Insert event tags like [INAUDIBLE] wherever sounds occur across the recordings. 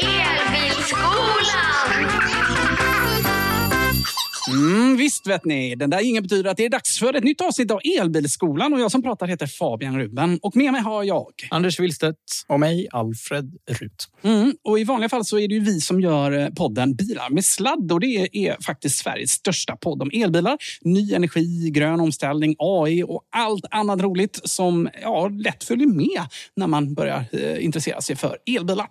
Elbilskolan! Mm, visst vet ni, den där ingen betyder att det är dags för ett nytt avsnitt av Elbilskolan och jag som pratar heter Fabian Ruben och med mig har jag Anders Willstedt. Och mig, Alfred Rut. Mm, och I vanliga fall så är det ju vi som gör eh, podden Bilar med sladd. Och det är faktiskt Sveriges största podd om elbilar, ny energi, grön omställning, AI och allt annat roligt som ja, lätt följer med när man börjar eh, intressera sig för elbilar.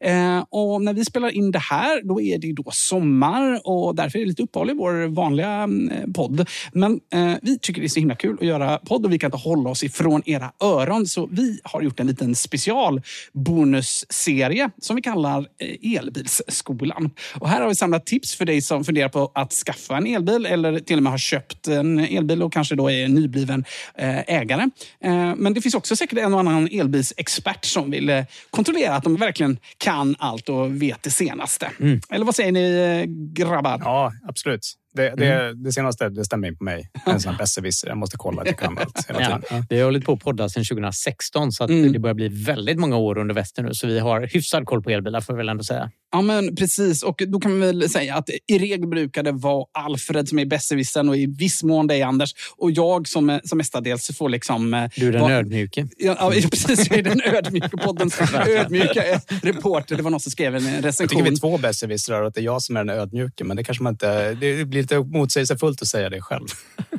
Eh, och när vi spelar in det här, då är det då sommar och därför är det lite uppehåll i vår vanliga eh, podd. Men eh, vi tycker det är så himla kul att göra podd och vi kan inte hålla oss ifrån era öron. Så vi har gjort en liten special bonusserie som vi kallar eh, Elbilsskolan. Och här har vi samlat tips för dig som funderar på att skaffa en elbil eller till och med har köpt en elbil och kanske då är nybliven eh, ägare. Eh, men det finns också säkert en och annan elbilsexpert som vill eh, kontrollera att de verkligen kan allt och vet det senaste. Mm. Eller vad säger ni eh, grabbar? Ja, absolut. Det, det, det senaste det stämmer in på mig. [LAUGHS] En sån här besserwisser. Jag måste kolla att jag kan allt hela tiden. Ja. vi har hållit på att podda sedan 2016 så att Mm. det börjar bli väldigt många år under västen nu. Så vi har hyfsad koll på elbilar får vi väl ändå säga. Ja, men precis. Och då kan man väl säga att i regel brukar det vara Alfred som är besserwissern och i viss mån dig Anders. Och jag som, som mestadels får liksom... eh, Du är den vara- ödmjuke. Ja, ja, [LAUGHS] precis. Jag är den ödmjuka poddens [LAUGHS] ödmjuka reporter. Det var någon som skrev en Jag tycker recension. vi är två besserwissrar och att det är jag som är den ödmjuke. Men det kanske man inte... Det blir lite motsägelsefullt att säga det själv.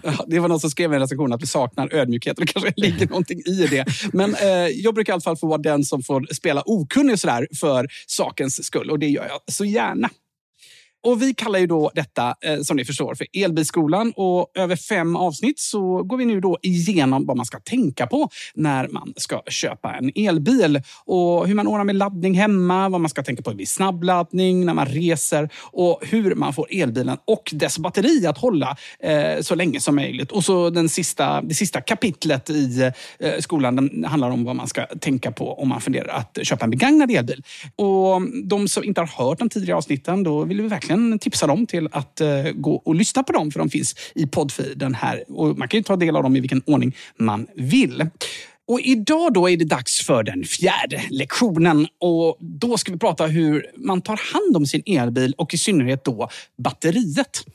Ja, det var någon som skrev i en recension att vi saknar ödmjukhet. Det kanske ligger någonting i det. Men eh, jag brukar i alla fall få vara den som får spela okunnig sådär för sakens skull. Och det gör jag så gärna. Och vi kallar ju då detta, eh, som ni förstår, för Elbilskolan. Och över fem avsnitt så går vi nu då igenom vad man ska tänka på när man ska köpa en elbil. Och hur man ordnar med laddning hemma, vad man ska tänka på vid snabbladdning, när man reser och hur man får elbilen och dess batteri att hålla eh, så länge som möjligt. Och så den sista, det sista kapitlet i eh, skolan den handlar om vad man ska tänka på om man funderar att köpa en begagnad elbil. Och de som inte har hört de tidigare avsnitten, då vill vi verkligen verkligen tipsa dem till att eh, gå och lyssna på dem, för de finns i poddfiden här. Och man kan ju ta del av dem i vilken ordning man vill. Och idag då är det dags för den fjärde lektionen och då ska vi prata hur man tar hand om sin elbil och i synnerhet då batteriet.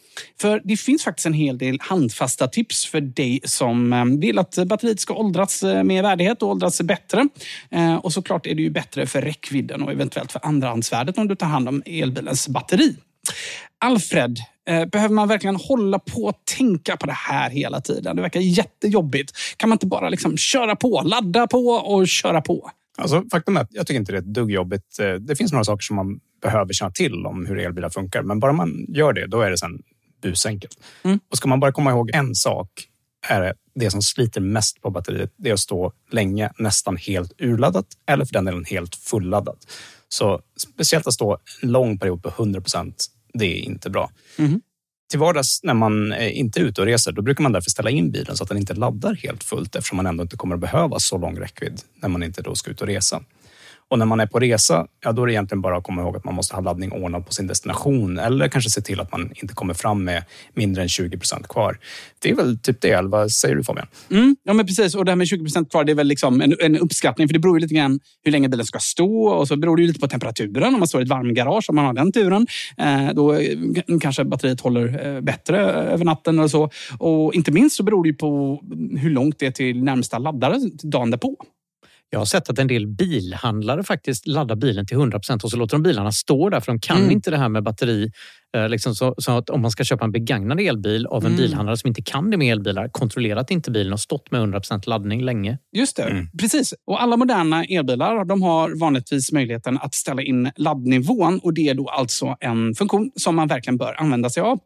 För det finns faktiskt en hel del handfasta tips för dig som eh, vill att batteriet ska åldras eh, med värdighet och åldras bättre. Eh, och såklart är det ju bättre för räckvidden och eventuellt för andrahandsvärdet om du tar hand om elbilens batteri. Alfred, eh, behöver man verkligen hålla på och tänka på det här hela tiden? Det verkar jättejobbigt. Kan man inte bara liksom köra på, ladda på och köra på? Alltså, faktum är att jag tycker inte det är ett dugg jobbigt. Eh, det finns några saker som man behöver känna till om hur elbilar funkar, men bara man gör det, då är det sen busenkelt. Mm. Och ska man bara komma ihåg en sak, är det, det som sliter mest på batteriet, det är att stå länge nästan helt urladdat eller för den delen helt fulladdat. Så speciellt att stå en lång period på 100 procent, det är inte bra. Mm. Till vardags när man inte är ute och reser, då brukar man därför ställa in bilen så att den inte laddar helt fullt eftersom man ändå inte kommer att behöva så lång räckvidd när man inte då ska ut och resa. Och när man är på resa, ja då är det egentligen bara att komma ihåg att man måste ha laddning ordnad på sin destination eller kanske se till att man inte kommer fram med mindre än 20 procent kvar. Det är väl typ det, eller vad säger du Fabian? Mm, ja, men precis. Och det här med 20 procent kvar, det är väl liksom en, en, uppskattning. För det beror ju lite grann hur länge bilen ska stå och så beror det ju lite på temperaturen. Om man står i ett varmgarage, om man har den turen, eh, då kanske batteriet håller eh, bättre eh, över natten eller så. Och inte minst så beror det ju på hur långt det är till närmsta laddare dagen därpå. Jag har sett att en del bilhandlare faktiskt laddar bilen till 100 procent och så låter de bilarna stå där för de kan mm. inte det här med batteri. Eh, liksom så, så, att om man ska köpa en begagnad elbil av en mm. bilhandlare som inte kan det med elbilar, kontrollerat inte bilen och stått med 100 procent laddning länge. Just det, mm. precis. Och alla moderna elbilar de har vanligtvis möjligheten att ställa in laddnivån och det är då alltså en funktion som man verkligen bör använda sig av.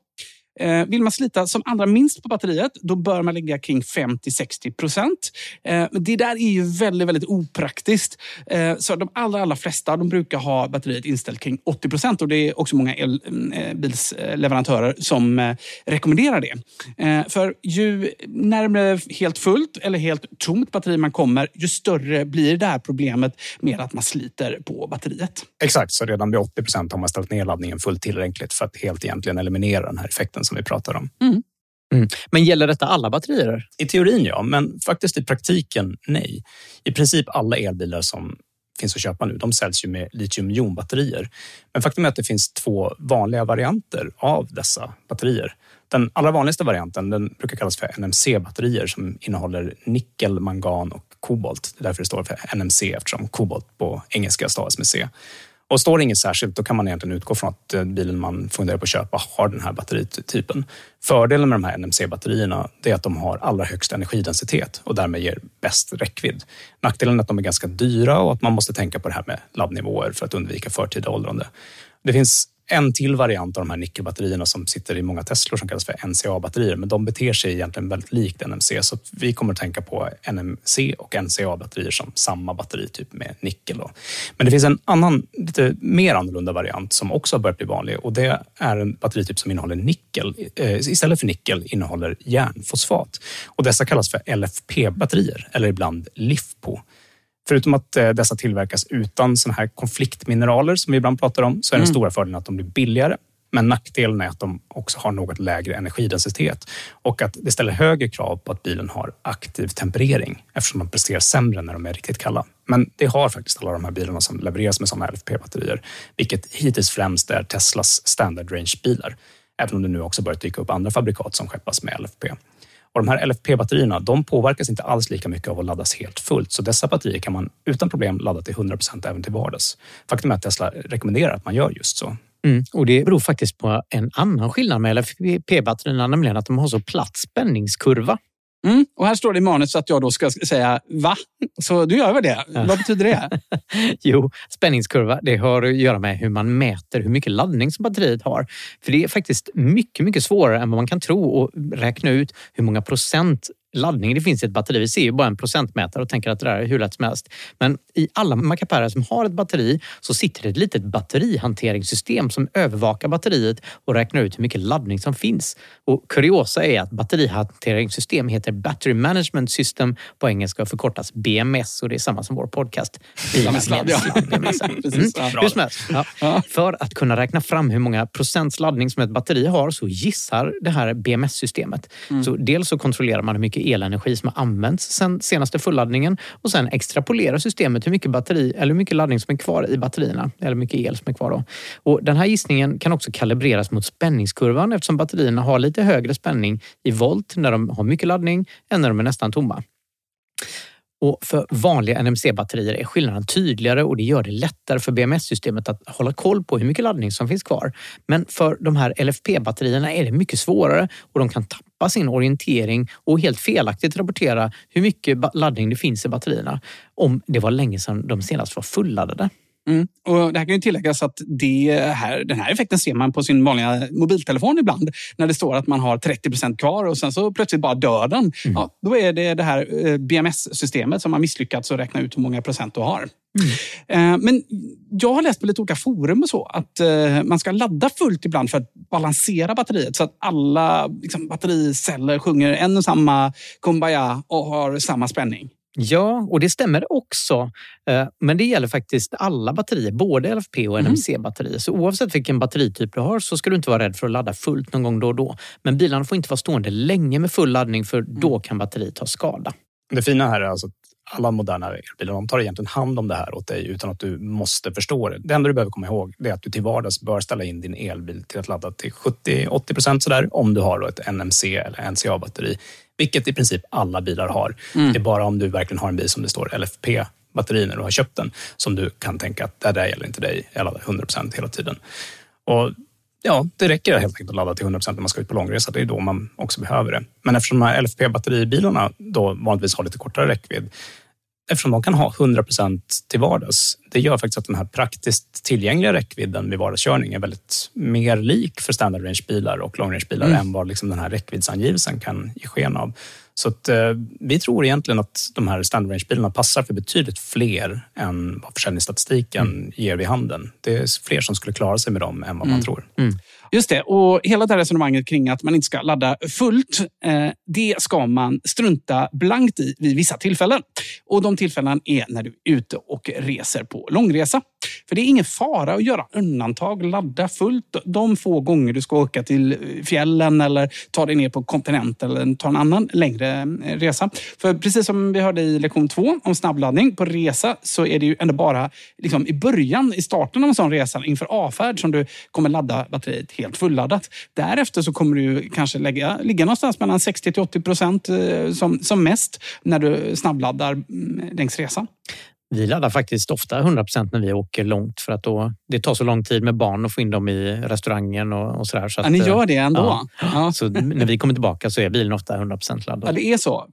Eh, vill man slita som allra minst på batteriet, då bör man lägga kring 50-60 procent. Eh, det där är ju väldigt, väldigt opraktiskt. Eh, så de allra, allra flesta de brukar ha batteriet inställt kring 80 procent och det är också många elbilsleverantörer mm, eh, som eh, rekommenderar det. Eh, för ju närmare helt fullt eller helt tomt batteri man kommer, ju större blir det här problemet med att man sliter på batteriet. Exakt, så redan vid 80 procent har man ställt ner laddningen fullt tillräckligt för att helt egentligen eliminera den här effekten som vi pratar om. Mm. Mm. Men gäller detta alla batterier? I teorin ja, men faktiskt i praktiken nej. I princip alla elbilar som finns att köpa nu, de säljs ju med litiumjonbatterier. Men faktum är att det finns två vanliga varianter av dessa batterier. Den allra vanligaste varianten den brukar kallas för NMC-batterier som innehåller nickel, mangan och kobolt. Det är därför det står för NMC eftersom kobolt på engelska stavas med C. Och står det inget särskilt, då kan man egentligen utgå från att eh, bilen man funderar på att köpa har den här batteritypen. Fördelen med de här NMC-batterierna är att de har allra högst energidensitet och därmed ger bäst räckvidd. Nackdelen är att de är ganska dyra och att man måste tänka på det här med laddnivåer för att undvika förtida åldrande. Det finns en till variant av de här nickelbatterierna som sitter i många Teslor som kallas för NCA-batterier, men de beter sig egentligen väldigt likt NMC, så vi kommer att tänka på NMC och NCA-batterier som samma batterityp med nickel. Då. Men det finns en annan, lite mer annorlunda variant som också har börjat bli vanlig och det är en batterityp som innehåller nickel. Eh, istället för nickel innehåller järnfosfat och dessa kallas för LFP-batterier eller ibland LiFPO. Förutom att eh, dessa tillverkas utan såna här konfliktmineraler som vi ibland pratar om, så är den mm. stora fördelen att de blir billigare. Men nackdelen är att de också har något lägre energidensitet och att det ställer högre krav på att bilen har aktiv temperering eftersom de presterar sämre när de är riktigt kalla. Men det har faktiskt alla de här bilarna som levereras med sådana LFP-batterier, vilket hittills främst är Teslas standard range-bilar. Även om det nu också börjat dyka upp andra fabrikat som skeppas med LFP. Och de här LFP-batterierna de påverkas inte alls lika mycket av att laddas helt fullt. Så dessa batterier kan man utan problem ladda till 100 procent även till vardags. Faktum är att Tesla rekommenderar att man gör just så. Mm. Och Det beror faktiskt på en annan skillnad med LFP-batterierna, nämligen att de har så platt spänningskurva. Mm. Och här står det i manus att jag då ska säga va? Så då gör vi det. Ja. Vad betyder det? [LAUGHS] jo, spänningskurva det har att göra med hur man mäter hur mycket laddning som batteriet har. För det är faktiskt mycket, mycket svårare än vad man kan tro att räkna ut hur många procent laddning det finns i ett batteri. Vi ser ju bara en procentmätare och tänker att det där är hur lätt som helst. Men i alla mackapärer som har ett batteri så sitter det ett litet batterihanteringssystem som övervakar batteriet och räknar ut hur mycket laddning som finns. Och kuriosa är att batterihanteringssystem heter Battery Management System på engelska och förkortas BMS och det är samma som vår podcast. Ja. BMS. [LAUGHS] Mm. Ja. För att kunna räkna fram hur många procents laddning som ett batteri har så gissar det här BMS-systemet. Så dels så kontrollerar man hur mycket elenergi som har använts sen senaste fulladdningen och sen extrapolerar systemet hur mycket batteri eller hur mycket laddning som är kvar i batterierna eller hur mycket el som är kvar. Då. Och den här gissningen kan också kalibreras mot spänningskurvan eftersom batterierna har lite högre spänning i volt när de har mycket laddning än när de är nästan tomma. Och för vanliga NMC-batterier är skillnaden tydligare och det gör det lättare för BMS-systemet att hålla koll på hur mycket laddning som finns kvar. Men för de här LFP-batterierna är det mycket svårare och de kan tappa sin orientering och helt felaktigt rapportera hur mycket laddning det finns i batterierna om det var länge sedan de senast var fulladdade. Mm. Och det här kan ju tilläggas att det här, den här effekten ser man på sin vanliga mobiltelefon ibland. När det står att man har 30 procent kvar och sen så plötsligt bara dör den. Mm. Ja, då är det det här eh, BMS-systemet som har misslyckats att räkna ut hur många procent du har. Mm. Men jag har läst på lite olika forum och så att eh, man ska ladda fullt ibland för att balansera batteriet så att alla liksom, battericeller sjunger en och samma kumbaya och har samma spänning. Ja, och det stämmer också. Eh, men det gäller faktiskt alla batterier, både LFP och NMC-batterier. Så oavsett vilken batterityp du har så ska du inte vara rädd för att ladda fullt någon gång då och då. Men bilarna får inte vara stående länge med full laddning för då kan batteriet ta skada. Det fina här är alltså att alla moderna elbilar de tar egentligen hand om det här åt dig utan att du måste förstå det. Det enda du behöver komma ihåg är att du till vardags bör ställa in din elbil till att ladda till 70-80 procent sådär om du har ett NMC eller NCA-batteri vilket i princip alla bilar har. Mm. Det är bara om du verkligen har en bil som det står LFP-batteri när du har köpt den som du kan tänka att det där gäller inte dig i alla 100% hela tiden. Och ja, det räcker helt enkelt att ladda till 100% när man ska ut på långresa. Det är då man också behöver det. Men eftersom de här LFP-batteribilarna då vanligtvis har lite kortare räckvidd eftersom de kan ha 100 till vardags. Det gör faktiskt att den här praktiskt tillgängliga räckvidden vid vardagskörning är väldigt mer lik för standard range-bilar och long range-bilar mm. än vad liksom den här räckviddsangivelsen kan ge sken av. Så att, eh, vi tror egentligen att de här standard range-bilarna passar för betydligt fler än vad försäljningsstatistiken mm. ger vid handen. Det är fler som skulle klara sig med dem än vad man mm. tror. Mm. Just det. Och hela det här resonemanget kring att man inte ska ladda fullt, eh, det ska man strunta blankt i vid vissa tillfällen. Och de tillfällen är när du är ute och reser på långresa. För det är ingen fara att göra undantag, ladda fullt de få gånger du ska åka till fjällen eller ta dig ner på kontinenten eller ta en annan längre eh, resa. För precis som vi hörde i lektion två om snabbladdning på resa så är det ju ändå bara liksom i början, i starten av en sån resa inför avfärd som du kommer ladda batteriet helt fulladdat. Därefter så kommer du kanske lägga, ligga någonstans mellan 60 till 80 procent eh, som, som mest när du snabbladdar mm, längs resan. Vi laddar faktiskt ofta 100% när vi åker långt för att då, det tar så lång tid med barn att få in dem i restaurangen och, och sådär. Så att, ja, ni gör det ändå? Ja. ja. Så när vi kommer tillbaka så är bilen ofta 100 laddad. Ja, det är så.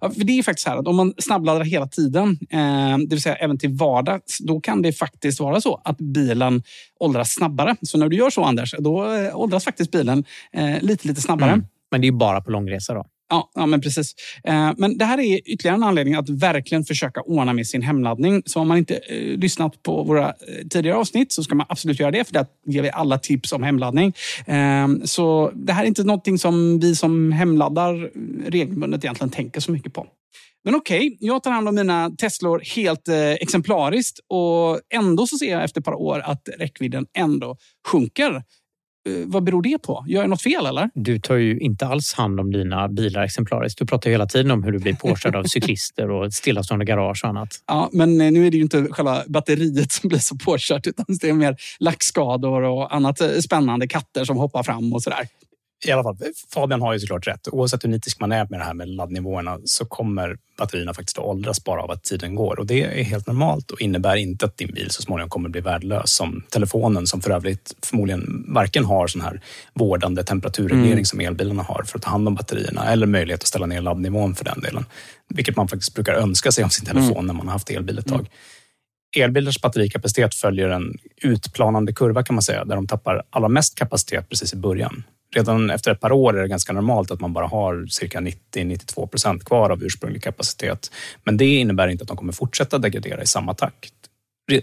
Ja, för det är faktiskt så här att om man snabbladdar hela tiden, eh, det vill säga även till vardags, då kan det faktiskt vara så att bilen åldras snabbare. Så när du gör så Anders, då eh, åldras faktiskt bilen eh, lite, lite snabbare. Mm. Men det är bara på långresa då? Ja, ja, men precis. Eh, men det här är ytterligare en anledning att verkligen försöka ordna med sin hemladdning. Så om man inte eh, lyssnat på våra eh, tidigare avsnitt så ska man absolut göra det, för där ger vi alla tips om hemladdning. Ehm, så det här är inte någonting som vi som hemladdar eh, regelbundet egentligen tänker så mycket på. Men okej, okay, jag tar hand om mina Teslor helt eh, exemplariskt och ändå så ser jag efter ett par år att räckvidden ändå sjunker. Eh, vad beror det på? Gör jag något fel eller? Du tar ju inte alls hand om dina bilar exemplariskt. Du pratar hela tiden om hur du blir påkörd av [LAUGHS] cyklister och stillastående garage och annat. Ja, men eh, nu är det ju inte själva batteriet som blir så påkört utan det är mer lackskador och annat eh, spännande. Katter som hoppar fram och sådär i alla fall, Fabian har ju såklart rätt. Oavsett hur nitisk man är med det här med laddnivåerna så kommer batterierna faktiskt att åldras bara av att tiden går. Och det är helt normalt och innebär inte att din bil så småningom kommer bli värdelös som telefonen som för övrigt förmodligen varken har sån här vårdande temperaturreglering mm. som elbilarna har för att ta hand om batterierna eller möjlighet att ställa ner laddnivån för den delen. Vilket man faktiskt brukar önska sig om sin telefon mm. när man har haft elbil ett tag. Mm. Elbilars batterikapacitet följer en utplanande kurva kan man säga, där de tappar allra mest kapacitet precis i början redan efter ett par år är det ganska normalt att man bara har cirka 90-92 procent kvar av ursprunglig kapacitet. Men det innebär inte att de kommer fortsätta degradera i samma takt.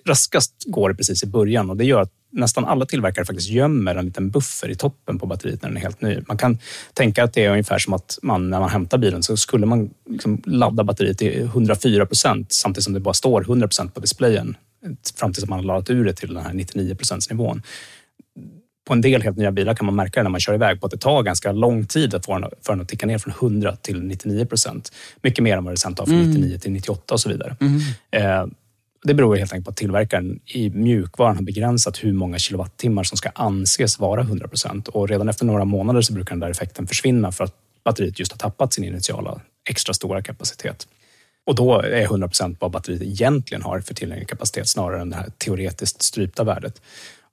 Raskast går det precis i början och det gör att nästan alla tillverkare faktiskt gömmer en liten buffer i toppen på batteriet när den är helt ny. Man kan tänka att det är ungefär som att man när man hämtar bilen så skulle man liksom ladda batteriet till 104 procent samtidigt som det bara står 100 procent på displayen fram tills man har laddat ur det till den här 99 procentsnivån. nivån. På en del helt nya bilar kan man märka det när man kör iväg på att det tar ganska lång tid att få den, för den att ticka ner från 100 till 99 procent. Mycket mer än vad det sen tar från mm. 99 till 98 och så vidare. Mm. Eh, det beror helt enkelt på att tillverkaren i mjukvaran har begränsat hur många kilowattimmar som ska anses vara 100 procent. Och redan efter några månader så brukar den där effekten försvinna för att batteriet just har tappat sin initiala extra stora kapacitet. Och då är 100 procent vad batteriet egentligen har för tillgänglig kapacitet snarare än det här teoretiskt strypta värdet.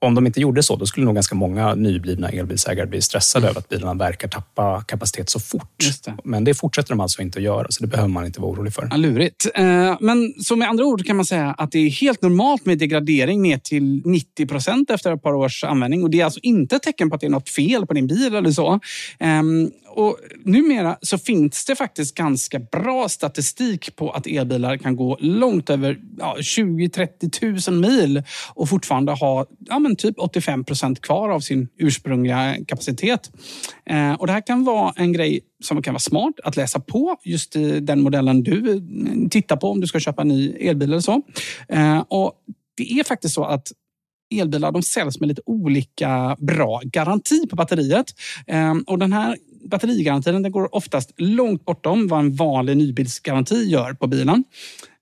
Om de inte gjorde så, då skulle nog ganska många nyblivna elbilsägare bli stressade mm. över att bilarna verkar tappa kapacitet så fort. Det. Men det fortsätter de alltså inte att göra, så det behöver man inte vara orolig för. Ja, lurigt. Eh, men så med andra ord kan man säga att det är helt normalt med degradering ner till 90 procent efter ett par års användning. Och det är alltså inte ett tecken på att det är något fel på din bil eller så. Och numera så finns det faktiskt ganska bra statistik på att elbilar kan gå långt över ja, 20-30 000 mil och fortfarande ha ja, men typ 85 procent kvar av sin ursprungliga kapacitet. Eh, och det här kan vara en grej som kan vara smart att läsa på just i den modellen du mm, tittar på om du ska köpa en ny elbil eller så. Eh, och det är faktiskt så att elbilar de säljs med lite olika bra garanti på batteriet. Eh, och den här batterigarantin den går oftast långt bortom vad en vanlig nybilsgaranti gör på bilen.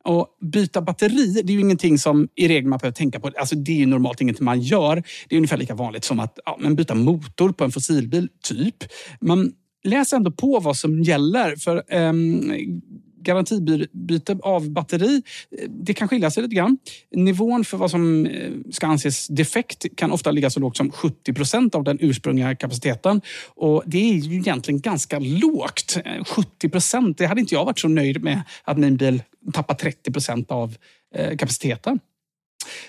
Och byta batteri, det är ju ingenting som i regel man behöver tänka på. Alltså det är ju normalt ingenting man gör. Det är ungefär lika vanligt som att ja, men byta motor på en fossilbil, typ. Men läs ändå på vad som gäller. För um, garantibyte av batteri, det kan skilja sig lite grann. Nivån för vad som eh, ska anses defekt kan ofta ligga så lågt som 70 procent av den ursprungliga kapaciteten. Och det är ju egentligen ganska lågt. Eh, 70 procent, det hade inte jag varit så nöjd med att min bil tappar 30 procent av eh, kapaciteten.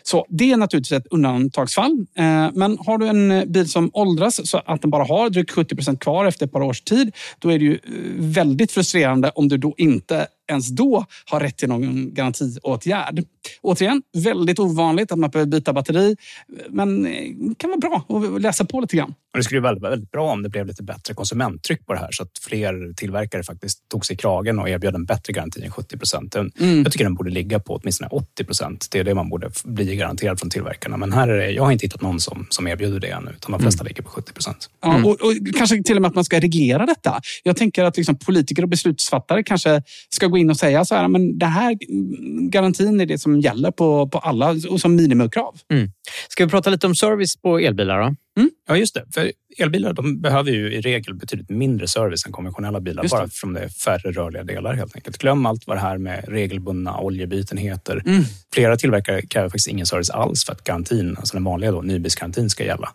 Så det är naturligtvis ett undantagsfall. Eh, men har du en eh, bil som åldras så att den bara har drygt 70 procent kvar efter ett par års tid, då är det ju eh, väldigt frustrerande om du då inte ens då har rätt till någon garantiåtgärd. Återigen, väldigt ovanligt att man behöver byta batteri, men det eh, kan vara bra att läsa på lite grann. det skulle vara väldigt, väldigt bra om det blev lite bättre konsumenttryck på det här så att fler tillverkare faktiskt tog sig i kragen och erbjöd en bättre garanti än 70 procent. Mm. Jag tycker den borde ligga på åtminstone 80 procent. Det är det man borde bli garanterad från tillverkarna. Men här är det, jag har inte hittat någon som, som erbjuder det ännu, utan de flesta mm. ligger på 70 procent. Mm. Ja, och, och, kanske till och med att man ska reglera detta. Jag tänker att liksom politiker och beslutsfattare kanske ska gå in och säga så här, men det här garantin är det som gäller på, på alla och som minimikrav. Mm. Ska vi prata lite om service på elbilar då? Mm. Ja, just det. För elbilar de behöver ju i regel betydligt mindre service än konventionella bilar, just bara eftersom det är färre rörliga delar helt enkelt. Glöm allt vad det här med regelbundna oljebyten heter. Mm. Flera tillverkare kräver faktiskt ingen service alls för att garantin, alltså den vanliga då, nybilsgarantin ska gälla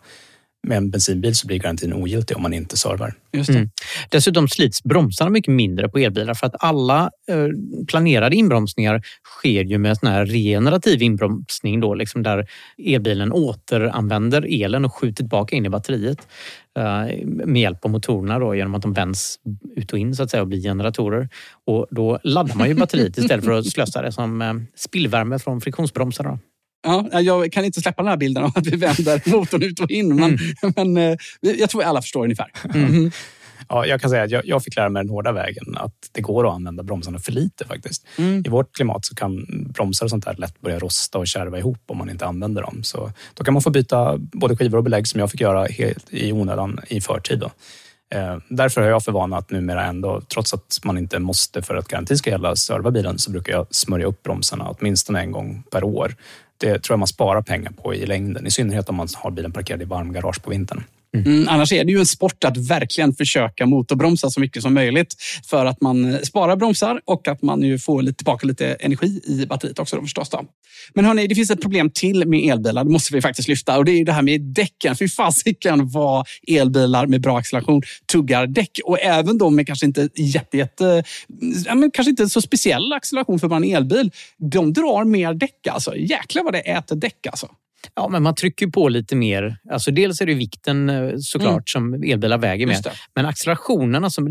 med en bensinbil så blir garantin ogiltig om man inte servar. Just mm. Dessutom slits bromsarna mycket mindre på elbilar för att alla eh, planerade inbromsningar sker ju med sån här regenerativ inbromsning då, liksom där elbilen återanvänder elen och skjuter tillbaka in i batteriet eh, med hjälp av motorerna då, genom att de vänds ut och in så att säga och blir generatorer. Och då laddar man ju batteriet [LAUGHS] istället för att slösa det som eh, spillvärme från friktionsbromsar. Ja, jag kan inte släppa den här bilden av att vi vänder [LAUGHS] motorn ut och in. Men, mm. men eh, jag tror alla förstår ungefär. Mm. mm. Ja, jag kan säga att jag, jag, fick lära mig den hårda vägen att det går att använda bromsarna för lite faktiskt. Mm. I vårt klimat så kan bromsar och sånt där lätt börja rosta och kärva ihop om man inte använder dem. Så då kan man få byta både skivor och belägg som jag fick göra helt i onödan i förtid. Då. Eh, därför har jag för vana att numera ändå, trots att man inte måste för att garantin ska gälla, serva bilen så brukar jag smörja upp bromsarna åtminstone en gång per år det tror jag man sparar pengar på i längden. I synnerhet om man har bilen parkerad i varm garage på vintern. Mm. mm. annars är det ju en sport att verkligen försöka motorbromsa så mycket som möjligt för att man eh, sparar bromsar och att man ju får lite, tillbaka lite energi i batteriet också då förstås. Då. Men hörni, det finns ett problem till med elbilar. Det måste vi faktiskt lyfta och det är det här med däcken. Fy fasiken vad elbilar med bra acceleration tuggar däck och även de med kanske inte jätte, jätte ja, men kanske inte så speciell acceleration för en elbil. De drar mer däck alltså. Jäklar vad det äter däck alltså. Ja, men man trycker på lite mer. Alltså dels är det vikten eh, såklart mm. som elbilar väger med. Men accelerationerna, alltså,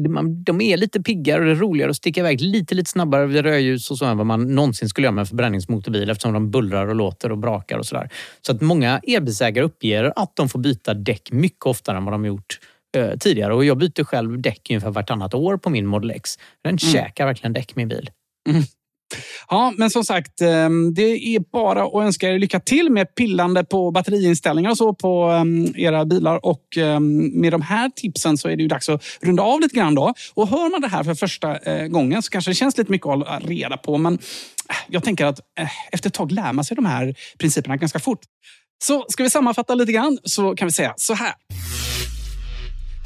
de är lite piggare och det är roligare att sticka iväg lite, lite snabbare vid rödljus och så än vad man någonsin skulle göra med en förbränningsmotorbil eftersom de bullrar och låter och brakar och sådär. Så att många elbilsägare uppger att de får byta däck mycket oftare än vad de gjort eh, tidigare. Och jag byter själv däck ungefär vartannat år på min Model X. Den mm. käkar verkligen däck min bil. Mm. Ja, men som sagt, ehm, det är bara att önska er lycka till med pillande på batteriinställningar och så på ehm, era bilar. Och ehm, med de här tipsen så är det ju dags att runda av lite grann. Då. Och hör man det här för första eh, gången så kanske det känns lite mycket att hålla reda på. Men eh, jag tänker att eh, efter ett tag lär man sig de här principerna ganska fort. Så ska vi sammanfatta lite grann så kan vi säga så här.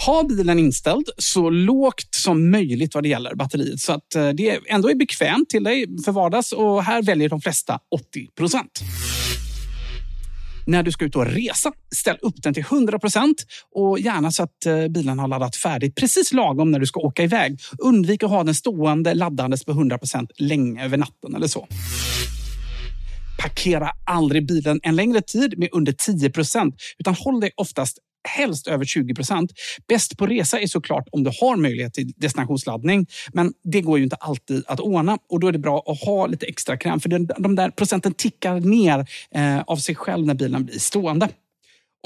Ha bilen inställd så lågt som möjligt vad det gäller batteriet så att eh, det ändå är bekvämt till dig för vardags och här väljer de flesta 80 procent. När du ska ut och resa, ställ upp den till 100 procent och gärna så att eh, bilen har laddat färdigt precis lagom när du ska åka iväg. Undvik att ha den stående laddandes på 100 procent länge över natten eller så. Parkera aldrig bilen en längre tid med under 10 procent utan håll dig oftast helst över 20 procent. Bäst på resa är såklart om du har möjlighet till destinationsladdning. Men det går ju inte alltid att ordna och då är det bra att ha lite extra kräm för de där procenten tickar ner eh, av sig själv när bilen blir stående.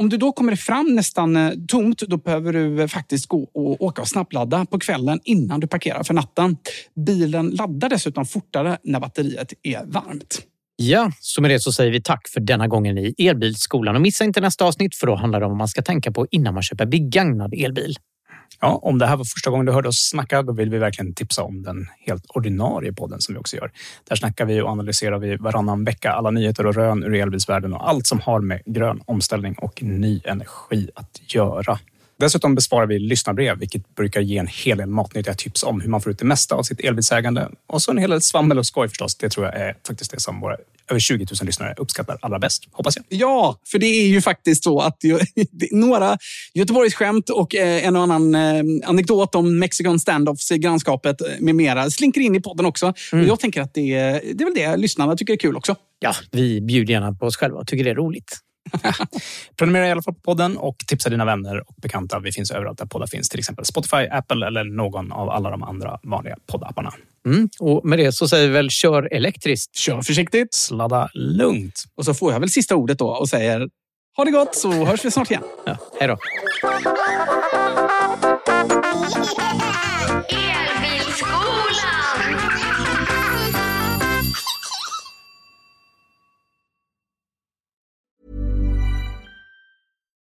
Om du då kommer fram nästan eh, tomt, då behöver du eh, faktiskt gå och åka och snabbladda på kvällen innan du parkerar för natten. Bilen laddar dessutom fortare när batteriet är varmt. Ja, så med det så säger vi tack för denna gången i Elbilsskolan. Och missa inte nästa avsnitt för då handlar det om vad man ska tänka på innan man köper begagnad elbil. Ja, om det här var första gången du hörde oss snacka, då vill vi verkligen tipsa om den helt ordinarie podden som vi också gör. Där snackar vi och analyserar vi varannan vecka alla nyheter och rön ur elbilsvärlden och allt som har med grön omställning och ny energi att göra. Dessutom besvarar vi lyssnarbrev, vilket brukar ge en hel del matnyttiga tips om hur man får ut det mesta av sitt elbilsägande. Och så en hel del svammel och skoj förstås. Det tror jag är faktiskt det som våra över 20 000 lyssnare uppskattar allra bäst, hoppas jag. Ja, för det är ju faktiskt så att några Göteborgsskämt och eh, en och annan eh, anekdot om Mexican standoffs i grannskapet med mera slinker in i podden också. Mm. Och jag tänker att det, det är väl det lyssnarna tycker är kul också. Ja, vi bjuder gärna på oss själva och tycker det är roligt. [LAUGHS] Prenumerera i alla fall på podden och tipsa dina vänner och bekanta. Vi finns överallt där poddar finns, till exempel Spotify, Apple eller någon av alla de andra vanliga poddapparna. Mm. Och med det så säger vi väl kör elektriskt. Kör försiktigt. Sladda lugnt. Och så får jag väl sista ordet då och säger ha det gott så hörs vi snart igen. Ja, hej då.